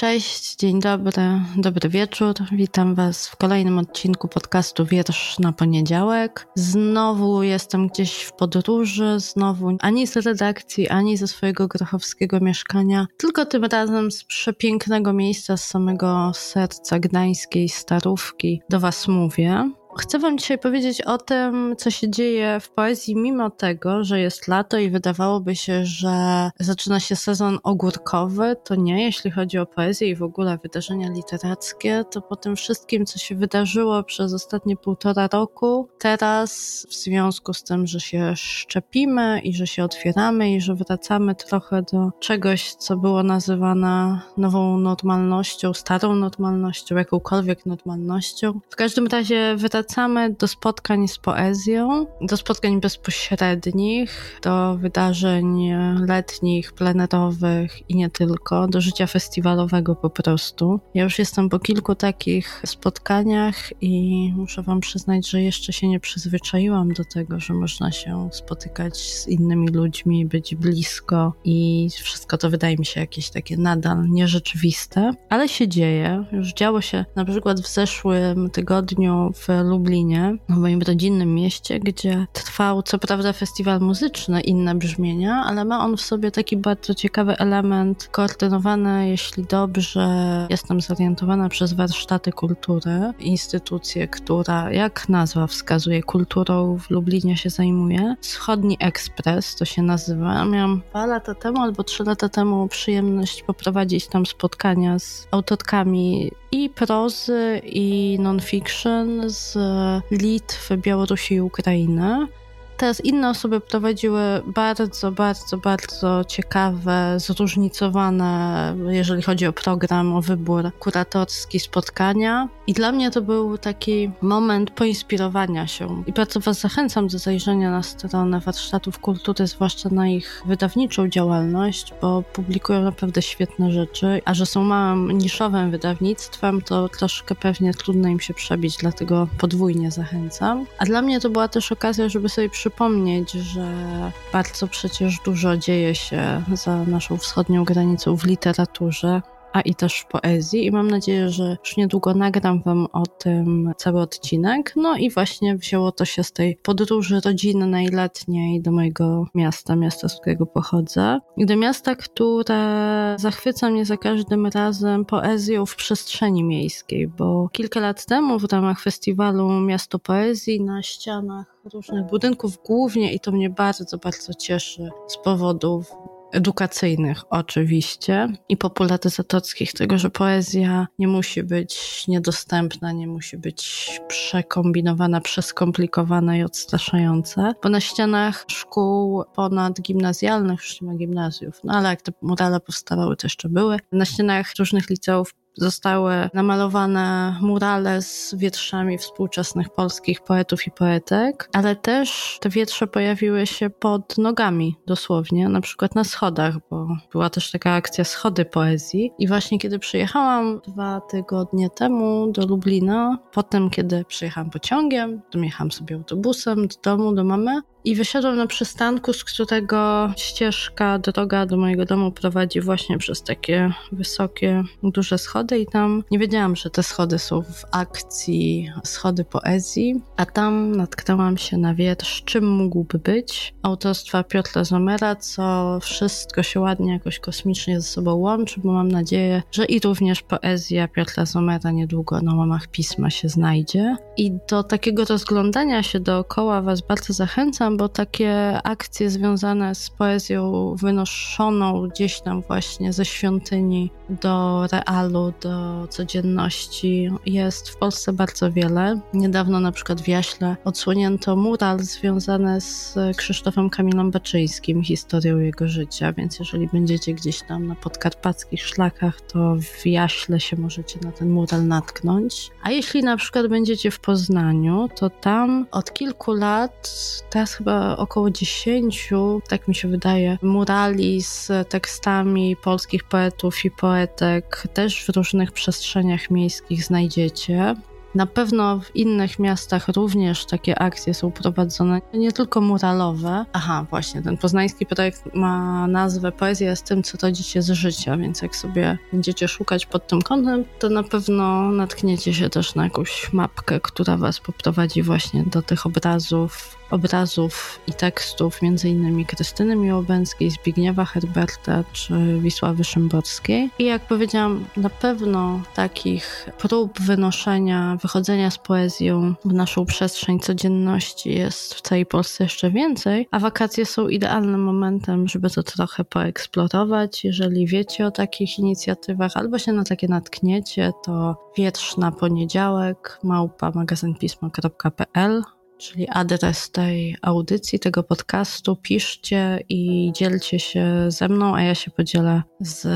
Cześć, dzień dobry, dobry wieczór. Witam Was w kolejnym odcinku podcastu Wiersz na poniedziałek. Znowu jestem gdzieś w podróży, znowu ani z redakcji, ani ze swojego grochowskiego mieszkania, tylko tym razem z przepięknego miejsca, z samego serca gdańskiej starówki do Was mówię. Chcę Wam dzisiaj powiedzieć o tym, co się dzieje w poezji, mimo tego, że jest lato i wydawałoby się, że zaczyna się sezon ogórkowy. To nie, jeśli chodzi o poezję i w ogóle wydarzenia literackie, to po tym wszystkim, co się wydarzyło przez ostatnie półtora roku, teraz w związku z tym, że się szczepimy i że się otwieramy i że wracamy trochę do czegoś, co było nazywane nową normalnością, starą normalnością, jakąkolwiek normalnością. W każdym razie wracamy do spotkań z poezją, do spotkań bezpośrednich, do wydarzeń letnich, plenerowych i nie tylko, do życia festiwalowego po prostu. Ja już jestem po kilku takich spotkaniach i muszę Wam przyznać, że jeszcze się nie przyzwyczaiłam do tego, że można się spotykać z innymi ludźmi, być blisko i wszystko to wydaje mi się jakieś takie nadal nierzeczywiste, ale się dzieje. Już działo się na przykład w zeszłym tygodniu w Lublinie, w moim rodzinnym mieście, gdzie trwał co prawda festiwal muzyczny, inne brzmienia, ale ma on w sobie taki bardzo ciekawy element koordynowany, jeśli dobrze jestem zorientowana przez warsztaty kultury, instytucję, która, jak nazwa wskazuje, kulturą w Lublinie się zajmuje. Wschodni Ekspres to się nazywa. Miałam dwa lata temu albo trzy lata temu przyjemność poprowadzić tam spotkania z autorkami i prozy, i non-fiction z Litwy, Białorusi i Ukrainy. Teraz inne osoby prowadziły bardzo, bardzo, bardzo ciekawe, zróżnicowane, jeżeli chodzi o program, o wybór kuratorski spotkania. I dla mnie to był taki moment poinspirowania się. I bardzo Was zachęcam do zajrzenia na stronę warsztatów kultury, zwłaszcza na ich wydawniczą działalność, bo publikują naprawdę świetne rzeczy. A że są małym, niszowym wydawnictwem, to troszkę pewnie trudno im się przebić, dlatego podwójnie zachęcam. A dla mnie to była też okazja, żeby sobie przy przypomnieć, że bardzo przecież dużo dzieje się za naszą wschodnią granicą w literaturze a i też w poezji i mam nadzieję, że już niedługo nagram Wam o tym cały odcinek. No i właśnie wzięło to się z tej podróży rodzinnej, letniej do mojego miasta, miasta, z którego pochodzę. Do miasta, które zachwyca mnie za każdym razem poezją w przestrzeni miejskiej, bo kilka lat temu w ramach festiwalu Miasto Poezji na ścianach różnych budynków głównie i to mnie bardzo, bardzo cieszy z powodów edukacyjnych oczywiście i popularyzatorskich, tego, że poezja nie musi być niedostępna, nie musi być przekombinowana, przeskomplikowana i odstraszająca, bo na ścianach szkół ponadgimnazjalnych, już nie ma gimnazjów, no ale jak te murale powstawały, to jeszcze były, na ścianach różnych liceów zostały namalowane murale z wietrzami współczesnych polskich poetów i poetek, ale też te wietrze pojawiły się pod nogami dosłownie, na przykład na schodach, bo była też taka akcja Schody Poezji. I właśnie kiedy przyjechałam dwa tygodnie temu do Lublina, potem kiedy przyjechałam pociągiem, to jechałam sobie autobusem do domu, do mamy, i wysiadłam na przystanku, z którego ścieżka, droga do mojego domu prowadzi właśnie przez takie wysokie, duże schody i tam nie wiedziałam, że te schody są w akcji schody poezji, a tam natknęłam się na wiersz Czym mógłby być? autorstwa Piotra Zomera, co wszystko się ładnie jakoś kosmicznie ze sobą łączy, bo mam nadzieję, że i również poezja Piotra Zomera niedługo na łamach pisma się znajdzie. I do takiego rozglądania się dookoła Was bardzo zachęcam, bo takie akcje związane z poezją wynoszoną gdzieś tam właśnie ze świątyni do realu, do codzienności jest w Polsce bardzo wiele. Niedawno na przykład w Jaśle odsłonięto mural związany z Krzysztofem Kamilem Baczyńskim, historią jego życia, więc jeżeli będziecie gdzieś tam na podkarpackich szlakach, to w Jaśle się możecie na ten mural natknąć. A jeśli na przykład będziecie w Poznaniu, to tam od kilku lat, teraz chyba około 10, tak mi się wydaje, murali z tekstami polskich poetów i poetek też w różnych przestrzeniach miejskich znajdziecie. Na pewno w innych miastach również takie akcje są prowadzone, nie tylko muralowe. Aha, właśnie, ten poznański projekt ma nazwę Poezja z tym, co rodzi się z życia, więc jak sobie będziecie szukać pod tym kątem, to na pewno natkniecie się też na jakąś mapkę, która was poprowadzi właśnie do tych obrazów obrazów i tekstów m.in. Krystyny Miłobęckiej, Zbigniewa Herberta czy Wisławy Szymborskiej. I jak powiedziałam, na pewno takich prób wynoszenia, wychodzenia z poezją w naszą przestrzeń codzienności jest w całej Polsce jeszcze więcej, a wakacje są idealnym momentem, żeby to trochę poeksplorować. Jeżeli wiecie o takich inicjatywach albo się na takie natkniecie, to wiersz na poniedziałek małpa magazynpismo.pl czyli adres tej audycji, tego podcastu. Piszcie i dzielcie się ze mną, a ja się podzielę z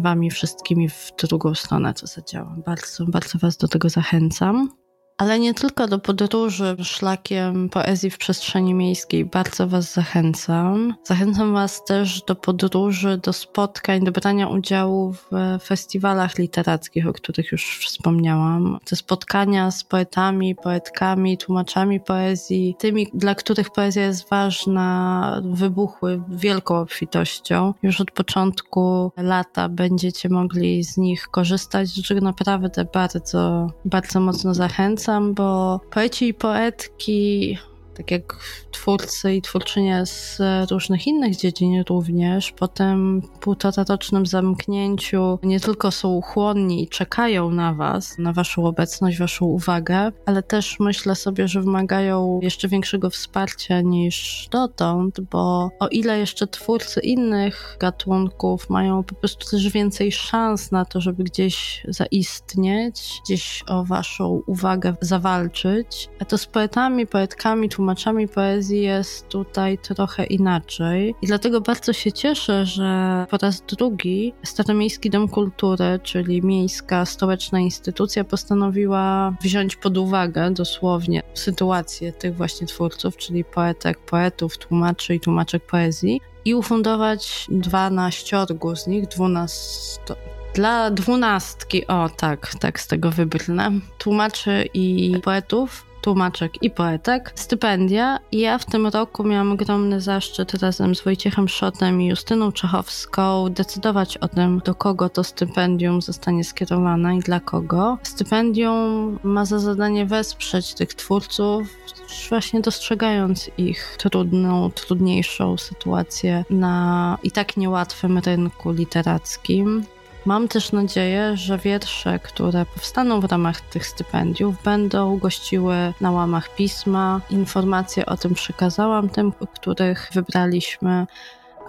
Wami wszystkimi w drugą stronę, co zadziała. Bardzo, bardzo Was do tego zachęcam ale nie tylko do podróży szlakiem poezji w przestrzeni miejskiej. Bardzo Was zachęcam. Zachęcam Was też do podróży, do spotkań, do brania udziału w festiwalach literackich, o których już wspomniałam. Te spotkania z poetami, poetkami, tłumaczami poezji, tymi, dla których poezja jest ważna, wybuchły wielką obfitością. Już od początku lata będziecie mogli z nich korzystać, do czego naprawdę bardzo, bardzo mocno zachęcam bo poeci i poetki tak jak twórcy i twórczynie z różnych innych dziedzin również, po tym półtorarocznym zamknięciu nie tylko są chłonni i czekają na Was, na Waszą obecność, Waszą uwagę, ale też myślę sobie, że wymagają jeszcze większego wsparcia niż dotąd, bo o ile jeszcze twórcy innych gatunków mają po prostu też więcej szans na to, żeby gdzieś zaistnieć, gdzieś o Waszą uwagę zawalczyć, to z poetami, poetkami, tłumaczami, tłumaczami poezji jest tutaj trochę inaczej. I dlatego bardzo się cieszę, że po raz drugi Staromiejski Dom Kultury, czyli miejska stołeczna instytucja, postanowiła wziąć pod uwagę dosłownie sytuację tych właśnie twórców, czyli poetek, poetów, tłumaczy i tłumaczek poezji i ufundować dwanaściorgu z nich, dwunasto dla dwunastki, o tak, tak z tego wybrnę, tłumaczy i poetów tłumaczek i poetek, stypendia. Ja w tym roku miałam ogromny zaszczyt razem z Wojciechem Szotem i Justyną Czechowską decydować o tym, do kogo to stypendium zostanie skierowane i dla kogo. Stypendium ma za zadanie wesprzeć tych twórców, właśnie dostrzegając ich trudną, trudniejszą sytuację na i tak niełatwym rynku literackim. Mam też nadzieję, że wiersze, które powstaną w ramach tych stypendiów, będą gościły na łamach pisma. Informacje o tym przekazałam tym, których wybraliśmy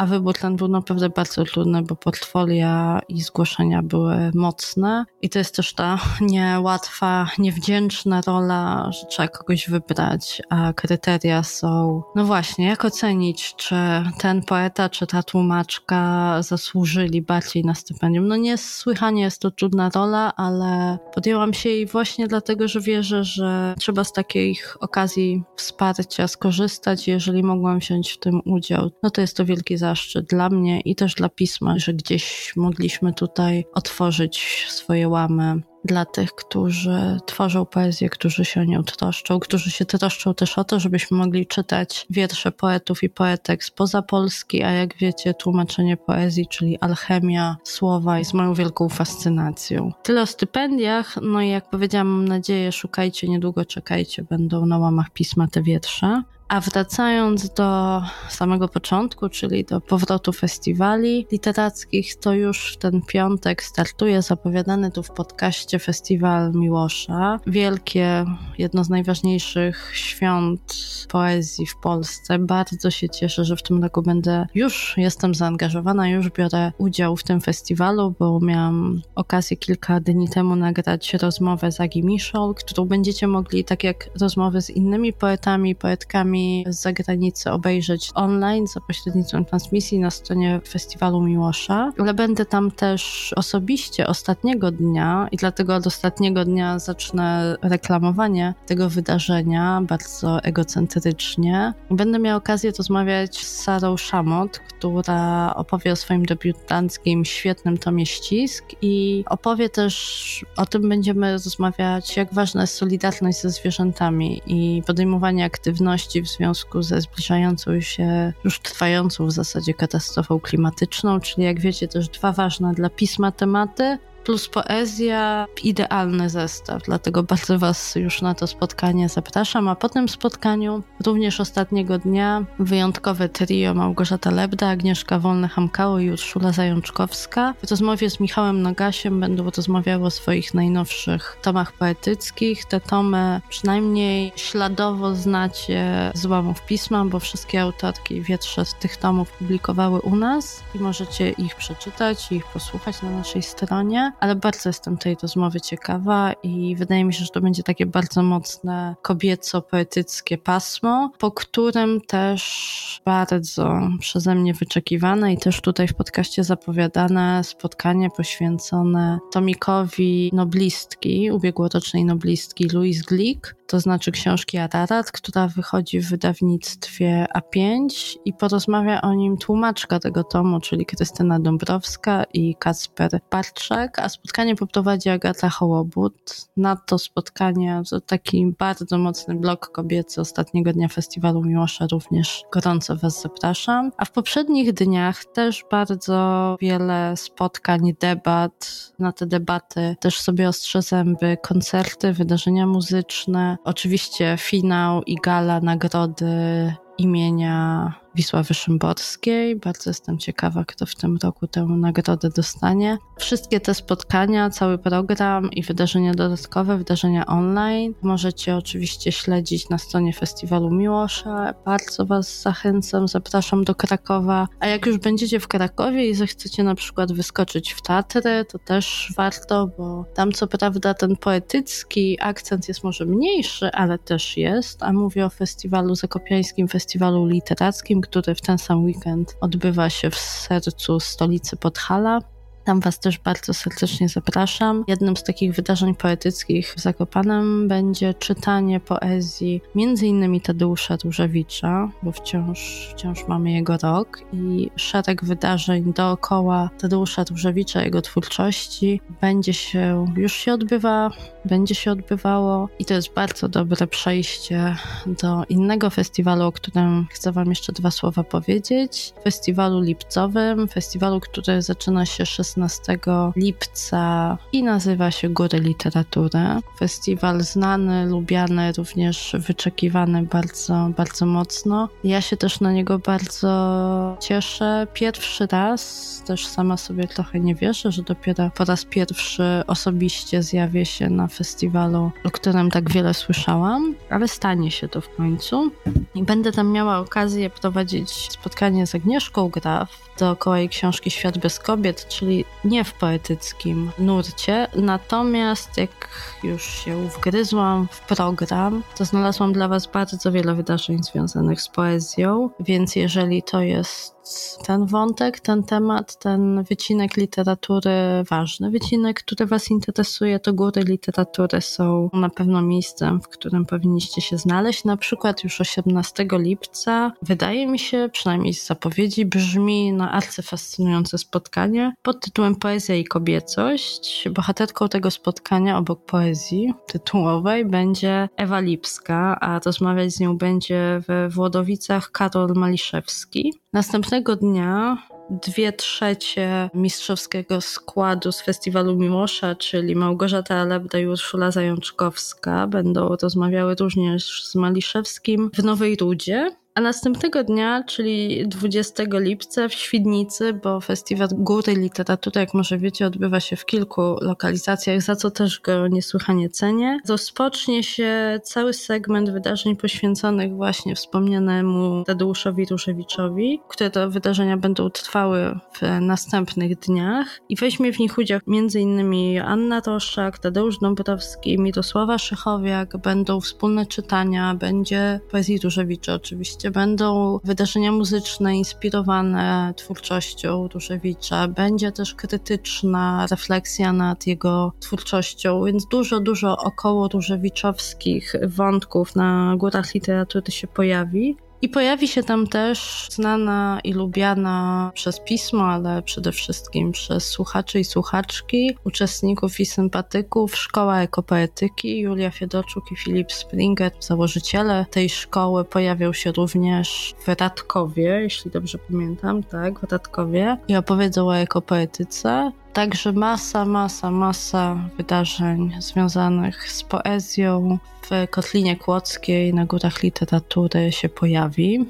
a wybór ten był naprawdę bardzo trudny, bo portfolia i zgłoszenia były mocne. I to jest też ta niełatwa, niewdzięczna rola, że trzeba kogoś wybrać, a kryteria są, no właśnie, jak ocenić, czy ten poeta, czy ta tłumaczka zasłużyli bardziej na stypendium. No niesłychanie jest to trudna rola, ale podjęłam się jej właśnie dlatego, że wierzę, że trzeba z takich okazji wsparcia skorzystać. Jeżeli mogłam wziąć w tym udział, no to jest to wielki zaszczyt dla mnie i też dla pisma, że gdzieś mogliśmy tutaj otworzyć swoje łamy dla tych, którzy tworzą poezję, którzy się o nią troszczą, którzy się troszczą też o to, żebyśmy mogli czytać wiersze poetów i poetek spoza Polski, a jak wiecie, tłumaczenie poezji, czyli alchemia słowa jest moją wielką fascynacją. Tyle o stypendiach, no i jak powiedziałam, mam nadzieję, szukajcie, niedługo czekajcie, będą na łamach pisma te wiersze. A wracając do samego początku, czyli do powrotu festiwali literackich, to już w ten piątek startuje zapowiadany tu w podcaście Festiwal Miłosza. Wielkie, jedno z najważniejszych świąt poezji w Polsce. Bardzo się cieszę, że w tym roku będę, już jestem zaangażowana, już biorę udział w tym festiwalu, bo miałam okazję kilka dni temu nagrać rozmowę z Agi Miszol, którą będziecie mogli, tak jak rozmowy z innymi poetami, poetkami, z zagranicy obejrzeć online za pośrednictwem transmisji na stronie Festiwalu Miłosza, ale będę tam też osobiście ostatniego dnia i dlatego od ostatniego dnia zacznę reklamowanie tego wydarzenia bardzo egocentrycznie. Będę miała okazję rozmawiać z Sarą Szamot, która opowie o swoim debiutanckim świetnym tomie ścisk i opowie też o tym będziemy rozmawiać, jak ważna jest solidarność ze zwierzętami i podejmowanie aktywności w związku ze zbliżającą się, już trwającą w zasadzie katastrofą klimatyczną, czyli jak wiecie też dwa ważne dla pisma tematy, plus poezja, idealny zestaw, dlatego bardzo Was już na to spotkanie zapraszam. A po tym spotkaniu, również ostatniego dnia, wyjątkowe trio Małgorzata Lebda, Agnieszka Wolny-Hamkało i Urszula Zajączkowska. W rozmowie z Michałem Nogasiem będą rozmawiały o swoich najnowszych tomach poetyckich. Te tomy przynajmniej śladowo znacie z łamów pisma, bo wszystkie autorki wietrze z tych tomów publikowały u nas i możecie ich przeczytać i ich posłuchać na naszej stronie ale bardzo jestem tej rozmowy ciekawa i wydaje mi się, że to będzie takie bardzo mocne kobieco-poetyckie pasmo, po którym też bardzo przeze mnie wyczekiwane i też tutaj w podcaście zapowiadane spotkanie poświęcone tomikowi noblistki, ubiegłorocznej noblistki Louise Glick, to znaczy książki Ararat, która wychodzi w wydawnictwie A5 i porozmawia o nim tłumaczka tego tomu, czyli Krystyna Dąbrowska i Kasper Barczak, a spotkanie poprowadzi Agata Hołobut. Na to spotkanie, to taki bardzo mocny blok kobiecy ostatniego dnia festiwalu Miłosza również gorąco Was zapraszam. A w poprzednich dniach też bardzo wiele spotkań, debat. Na te debaty też sobie ostrze zęby, koncerty, wydarzenia muzyczne, oczywiście finał i gala nagrody imienia Wisławy Szymborskiej. Bardzo jestem ciekawa, kto w tym roku tę nagrodę dostanie. Wszystkie te spotkania, cały program i wydarzenia dodatkowe, wydarzenia online możecie oczywiście śledzić na stronie Festiwalu Miłosza. Bardzo Was zachęcam, zapraszam do Krakowa. A jak już będziecie w Krakowie i zechcecie na przykład wyskoczyć w Tatry, to też warto, bo tam co prawda ten poetycki akcent jest może mniejszy, ale też jest. A mówię o festiwalu zakopiańskim, festiwalu literackim, który w ten sam weekend odbywa się w sercu stolicy Podhala. Tam Was też bardzo serdecznie zapraszam. Jednym z takich wydarzeń poetyckich w Zakopanem będzie czytanie poezji innymi Tadeusza Różewicza, bo wciąż, wciąż mamy jego rok i szereg wydarzeń dookoła Tadeusza Różewicza, jego twórczości będzie się, już się odbywa, będzie się odbywało i to jest bardzo dobre przejście do innego festiwalu, o którym chcę Wam jeszcze dwa słowa powiedzieć. Festiwalu lipcowym, festiwalu, który zaczyna się 16 16 lipca i nazywa się Góry Literatury. Festiwal znany, lubiany, również wyczekiwany bardzo, bardzo mocno. Ja się też na niego bardzo cieszę. Pierwszy raz, też sama sobie trochę nie wierzę, że dopiero po raz pierwszy osobiście zjawię się na festiwalu, o którym tak wiele słyszałam, ale stanie się to w końcu. I będę tam miała okazję prowadzić spotkanie z Agnieszką Graf, dookoła jej książki Świat bez kobiet, czyli nie w poetyckim nurcie. Natomiast jak już się wgryzłam w program, to znalazłam dla Was bardzo wiele wydarzeń związanych z poezją, więc jeżeli to jest ten wątek, ten temat, ten wycinek literatury ważny, wycinek, który Was interesuje, to góry literatury są na pewno miejscem, w którym powinniście się znaleźć. Na przykład już 18 lipca, wydaje mi się, przynajmniej z zapowiedzi, brzmi na arcyfascynujące spotkanie pod tytułem Poezja i kobiecość. Bohaterką tego spotkania obok poezji tytułowej będzie Ewa Lipska, a rozmawiać z nią będzie we Włodowicach Karol Maliszewski. Następnego dnia dwie trzecie mistrzowskiego składu z festiwalu Mimosza, czyli Małgorzata Lebda i Urszula Zajączkowska, będą rozmawiały również z Maliszewskim w Nowej Rudzie. A następnego dnia, czyli 20 lipca w Świdnicy, bo Festiwal Góry Literatury, jak może wiecie, odbywa się w kilku lokalizacjach, za co też go niesłychanie cenię, rozpocznie się cały segment wydarzeń poświęconych właśnie wspomnianemu Tadeuszowi Różewiczowi, które to wydarzenia będą trwały w następnych dniach i weźmie w nich udział m.in. Anna Roszczak, Tadeusz Dąbrowski, Mirosława Szychowiak, będą wspólne czytania, będzie poezji Różewicza oczywiście oczywiście będą wydarzenia muzyczne inspirowane twórczością Różewicza, będzie też krytyczna refleksja nad jego twórczością, więc dużo, dużo około różewiczowskich wątków na górach literatury się pojawi. I pojawi się tam też znana i lubiana przez pismo, ale przede wszystkim przez słuchaczy i słuchaczki, uczestników i sympatyków Szkoła Ekopoetyki. Julia Fiedorczuk i Filip Springer, założyciele tej szkoły, pojawią się również w Radkowie, jeśli dobrze pamiętam, tak, w Radkowie i opowiedzą o ekopoetyce. Także masa, masa, masa wydarzeń związanych z poezją w Kotlinie Kłodzkiej na Górach Literatury się pojawi.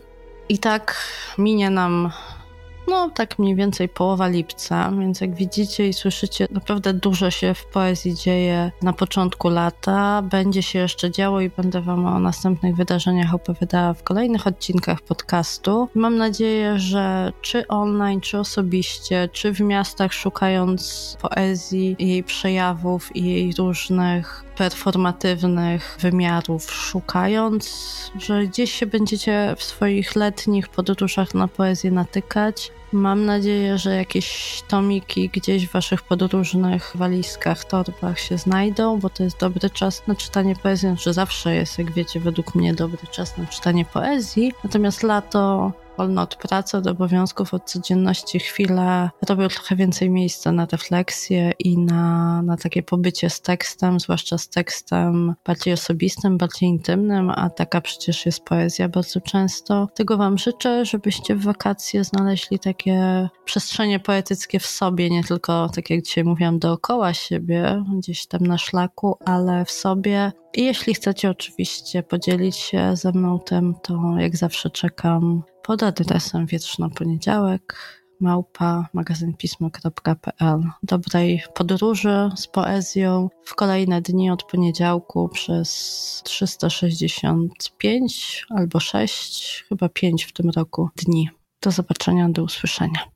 I tak minie nam no tak mniej więcej połowa lipca, więc jak widzicie i słyszycie, naprawdę dużo się w poezji dzieje na początku lata. Będzie się jeszcze działo i będę Wam o następnych wydarzeniach opowiadała w kolejnych odcinkach podcastu. Mam nadzieję, że czy online, czy osobiście, czy w miastach szukając poezji, jej przejawów i jej różnych performatywnych wymiarów, szukając, że gdzieś się będziecie w swoich letnich podróżach na poezję natykać. Mam nadzieję, że jakieś tomiki gdzieś w waszych podróżnych walizkach, torbach się znajdą, bo to jest dobry czas na czytanie poezji. Znaczy zawsze jest, jak wiecie, według mnie dobry czas na czytanie poezji. Natomiast lato wolno od pracy, od obowiązków, od codzienności chwilę robią trochę więcej miejsca na refleksję i na, na takie pobycie z tekstem, zwłaszcza z tekstem bardziej osobistym, bardziej intymnym, a taka przecież jest poezja bardzo często. Tego Wam życzę, żebyście w wakacje znaleźli takie przestrzenie poetyckie w sobie, nie tylko, tak jak dzisiaj mówiłam, dookoła siebie, gdzieś tam na szlaku, ale w sobie. I jeśli chcecie oczywiście podzielić się ze mną tym, to jak zawsze czekam pod adresem wietrz na poniedziałek małpa magazynpismo.pl. Dobrej podróży z poezją w kolejne dni od poniedziałku przez 365 albo 6, chyba 5 w tym roku dni. Do zobaczenia, do usłyszenia.